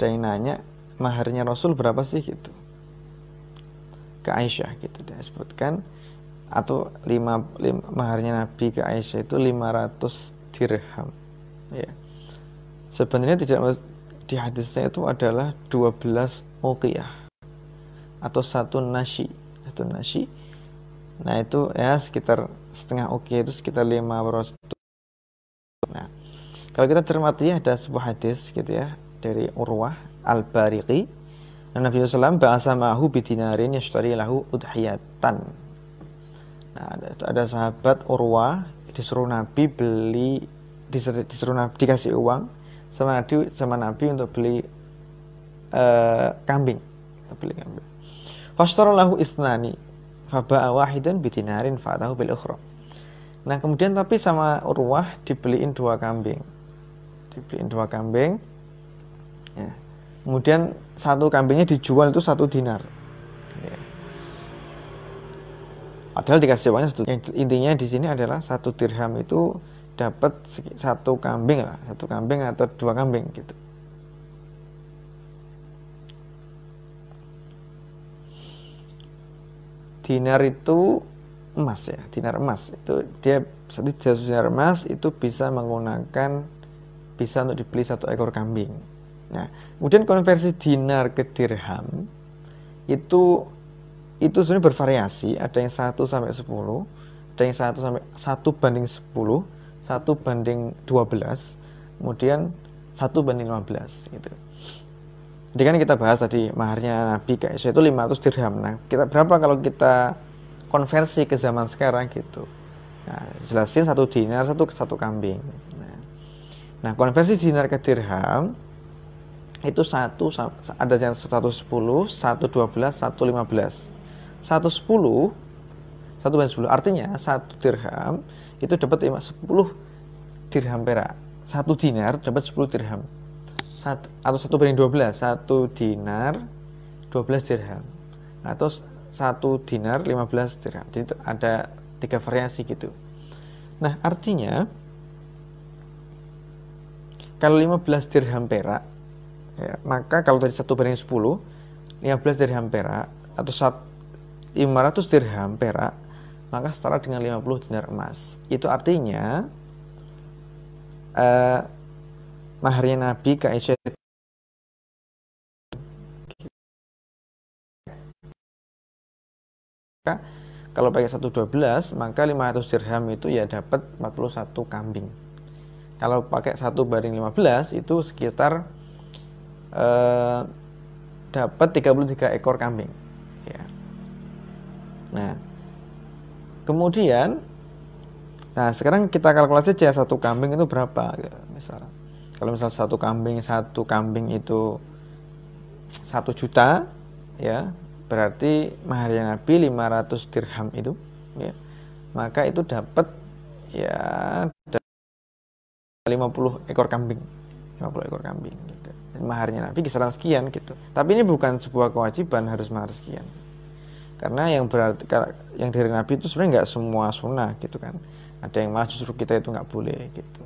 ada yang nanya maharnya Rasul berapa sih? Gitu. Ke Aisyah gitu dia sebutkan atau lima, lima maharnya Nabi ke Aisyah itu 500 dirham. Ya. Sebenarnya tidak di hadisnya itu adalah 12 uqiyah atau satu nasi. Satu nasi. Nah itu ya sekitar setengah uqiyah itu sekitar 500 nah kalau kita cermati ada sebuah hadis gitu ya dari Urwah al-Bariqi Nabi SAW bahasa mahu bidinarin yashtari lahu udhiyatan Nah, ada, ada sahabat Urwah disuruh Nabi beli disuruh, disuruh Nabi dikasih uang sama Nabi sama Nabi untuk beli uh, kambing, beli kambing. lahu isnani faba'a wahidan bidinarin fa'atahu bil ukhra. Nah, kemudian tapi sama Urwah dibeliin dua kambing. Dibeliin dua kambing. Ya. Kemudian satu kambingnya dijual itu satu dinar. Padahal dikasih uangnya satu. Intinya di sini adalah satu dirham itu dapat satu kambing lah, satu kambing atau dua kambing gitu. Dinar itu emas ya, dinar emas itu dia satu dinar emas itu bisa menggunakan bisa untuk dibeli satu ekor kambing. Nah, kemudian konversi dinar ke dirham itu itu sebenarnya bervariasi. Ada yang 1 sampai 10 ada yang 1 sampai 1 banding 10 1 banding 12 kemudian 1 banding 15 gitu. Jadi kan kita bahas tadi maharnya Nabi guys itu 500 dirham. Nah kita berapa kalau kita konversi ke zaman sekarang gitu? Nah jelasin satu dinar satu satu kambing. Nah, nah konversi dinar ke dirham itu satu ada yang 110, 112, 115 110 satu banding 10 artinya satu dirham itu dapat 10 dirham perak. Satu dinar dapat 10 dirham. Satu, atau satu banding 12 satu dinar 12 dirham. Atau satu dinar 15 dirham. Jadi ada tiga variasi gitu. Nah artinya kalau 15 dirham perak ya, maka kalau tadi satu banding 10 15 dirham perak atau satu 500 dirham perak maka setara dengan 50 dinar emas. Itu artinya uh, maharnya Nabi ke Aisyah kalau pakai 112 maka 500 dirham itu ya dapat 41 kambing. Kalau pakai 1 banding 15 itu sekitar uh, dapat 33 ekor kambing Nah, kemudian, nah sekarang kita kalkulasi aja satu kambing itu berapa, ya, misalnya. Kalau misal satu kambing satu kambing itu satu juta, ya berarti maharnya Nabi 500 dirham itu, ya maka itu dapat ya 50 ekor kambing 50 ekor kambing gitu. Maharnya. Nabi kisaran sekian gitu. Tapi ini bukan sebuah kewajiban harus mahar sekian. Karena yang berarti yang dari Nabi itu sebenarnya nggak semua sunnah gitu kan. Ada yang malah justru kita itu nggak boleh gitu